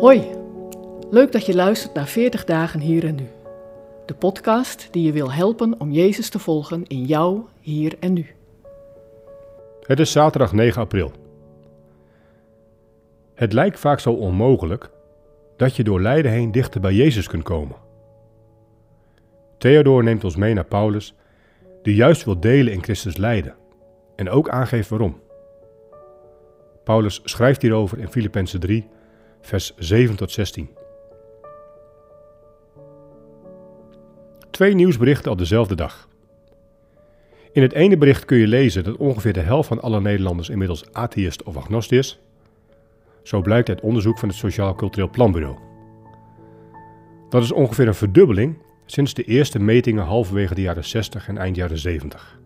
Hoi, leuk dat je luistert naar 40 dagen hier en nu. De podcast die je wil helpen om Jezus te volgen in jou, hier en nu. Het is zaterdag 9 april. Het lijkt vaak zo onmogelijk dat je door lijden heen dichter bij Jezus kunt komen. Theodor neemt ons mee naar Paulus, die juist wil delen in Christus lijden en ook aangeeft waarom. Paulus schrijft hierover in Filippenzen 3, vers 7 tot 16. Twee nieuwsberichten op dezelfde dag. In het ene bericht kun je lezen dat ongeveer de helft van alle Nederlanders inmiddels atheïst of agnost is. Zo blijkt uit onderzoek van het Sociaal Cultureel Planbureau. Dat is ongeveer een verdubbeling sinds de eerste metingen halverwege de jaren 60 en eind jaren 70.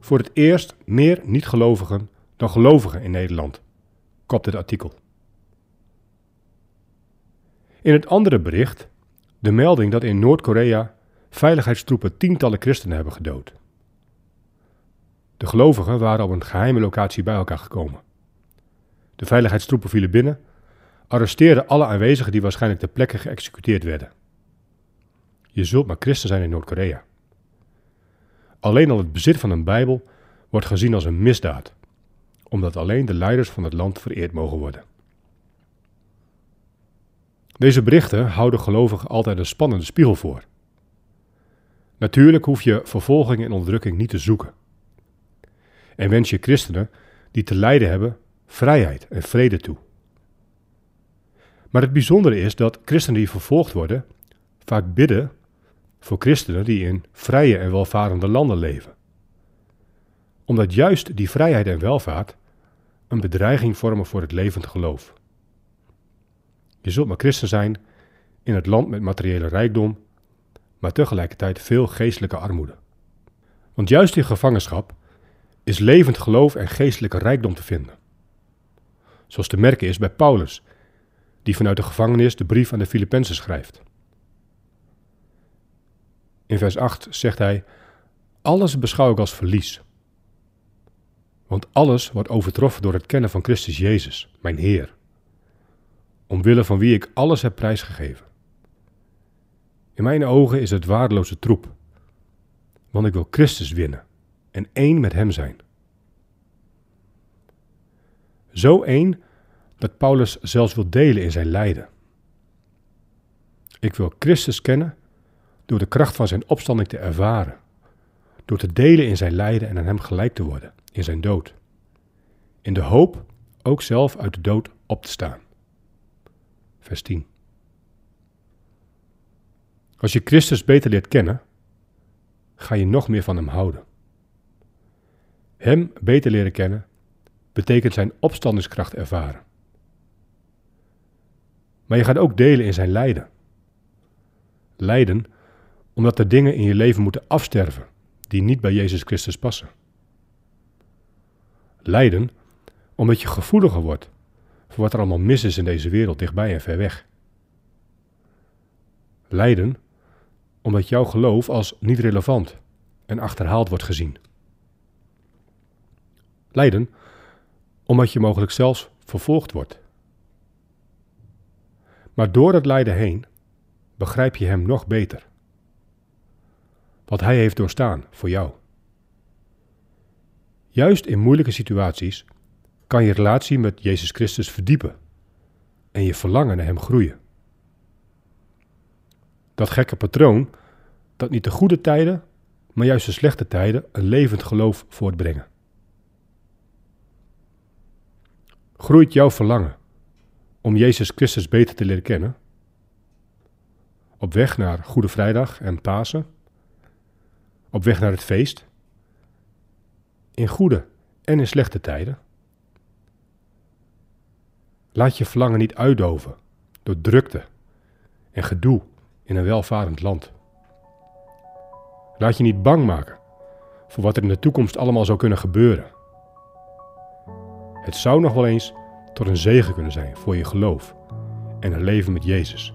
Voor het eerst meer niet-gelovigen dan gelovigen in Nederland, kopt dit artikel. In het andere bericht de melding dat in Noord-Korea veiligheidstroepen tientallen christenen hebben gedood. De gelovigen waren op een geheime locatie bij elkaar gekomen. De veiligheidstroepen vielen binnen, arresteerden alle aanwezigen die waarschijnlijk ter plekke geëxecuteerd werden. Je zult maar christen zijn in Noord-Korea. Alleen al het bezit van een Bijbel wordt gezien als een misdaad, omdat alleen de leiders van het land vereerd mogen worden. Deze berichten houden gelovigen altijd een spannende spiegel voor. Natuurlijk hoef je vervolging en onderdrukking niet te zoeken. En wens je christenen die te lijden hebben vrijheid en vrede toe. Maar het bijzondere is dat christenen die vervolgd worden vaak bidden voor christenen die in vrije en welvarende landen leven. Omdat juist die vrijheid en welvaart een bedreiging vormen voor het levend geloof. Je zult maar christen zijn in het land met materiële rijkdom, maar tegelijkertijd veel geestelijke armoede. Want juist in gevangenschap is levend geloof en geestelijke rijkdom te vinden. Zoals te merken is bij Paulus, die vanuit de gevangenis de brief aan de Filippenzen schrijft. In vers 8 zegt hij: Alles beschouw ik als verlies. Want alles wordt overtroffen door het kennen van Christus Jezus, mijn Heer omwille van wie ik alles heb prijsgegeven. In mijn ogen is het waardeloze troep, want ik wil Christus winnen en één met Hem zijn. Zo één dat Paulus zelfs wil delen in zijn lijden. Ik wil Christus kennen door de kracht van zijn opstanding te ervaren, door te delen in zijn lijden en aan Hem gelijk te worden in zijn dood, in de hoop ook zelf uit de dood op te staan vers 10. Als je Christus beter leert kennen, ga je nog meer van Hem houden. Hem beter leren kennen betekent zijn opstandingskracht ervaren. Maar je gaat ook delen in zijn lijden. Lijden omdat er dingen in je leven moeten afsterven die niet bij Jezus Christus passen. Lijden omdat je gevoeliger wordt wat er allemaal mis is in deze wereld, dichtbij en ver weg. Lijden omdat jouw geloof als niet relevant en achterhaald wordt gezien. Lijden omdat je mogelijk zelfs vervolgd wordt. Maar door het lijden heen begrijp je Hem nog beter. Wat Hij heeft doorstaan voor jou. Juist in moeilijke situaties kan je relatie met Jezus Christus verdiepen en je verlangen naar Hem groeien. Dat gekke patroon dat niet de goede tijden, maar juist de slechte tijden een levend geloof voortbrengen. Groeit jouw verlangen om Jezus Christus beter te leren kennen? Op weg naar Goede Vrijdag en Pasen? Op weg naar het feest? In goede en in slechte tijden? Laat je verlangen niet uitdoven door drukte en gedoe in een welvarend land. Laat je niet bang maken voor wat er in de toekomst allemaal zou kunnen gebeuren. Het zou nog wel eens tot een zegen kunnen zijn voor je geloof en een leven met Jezus.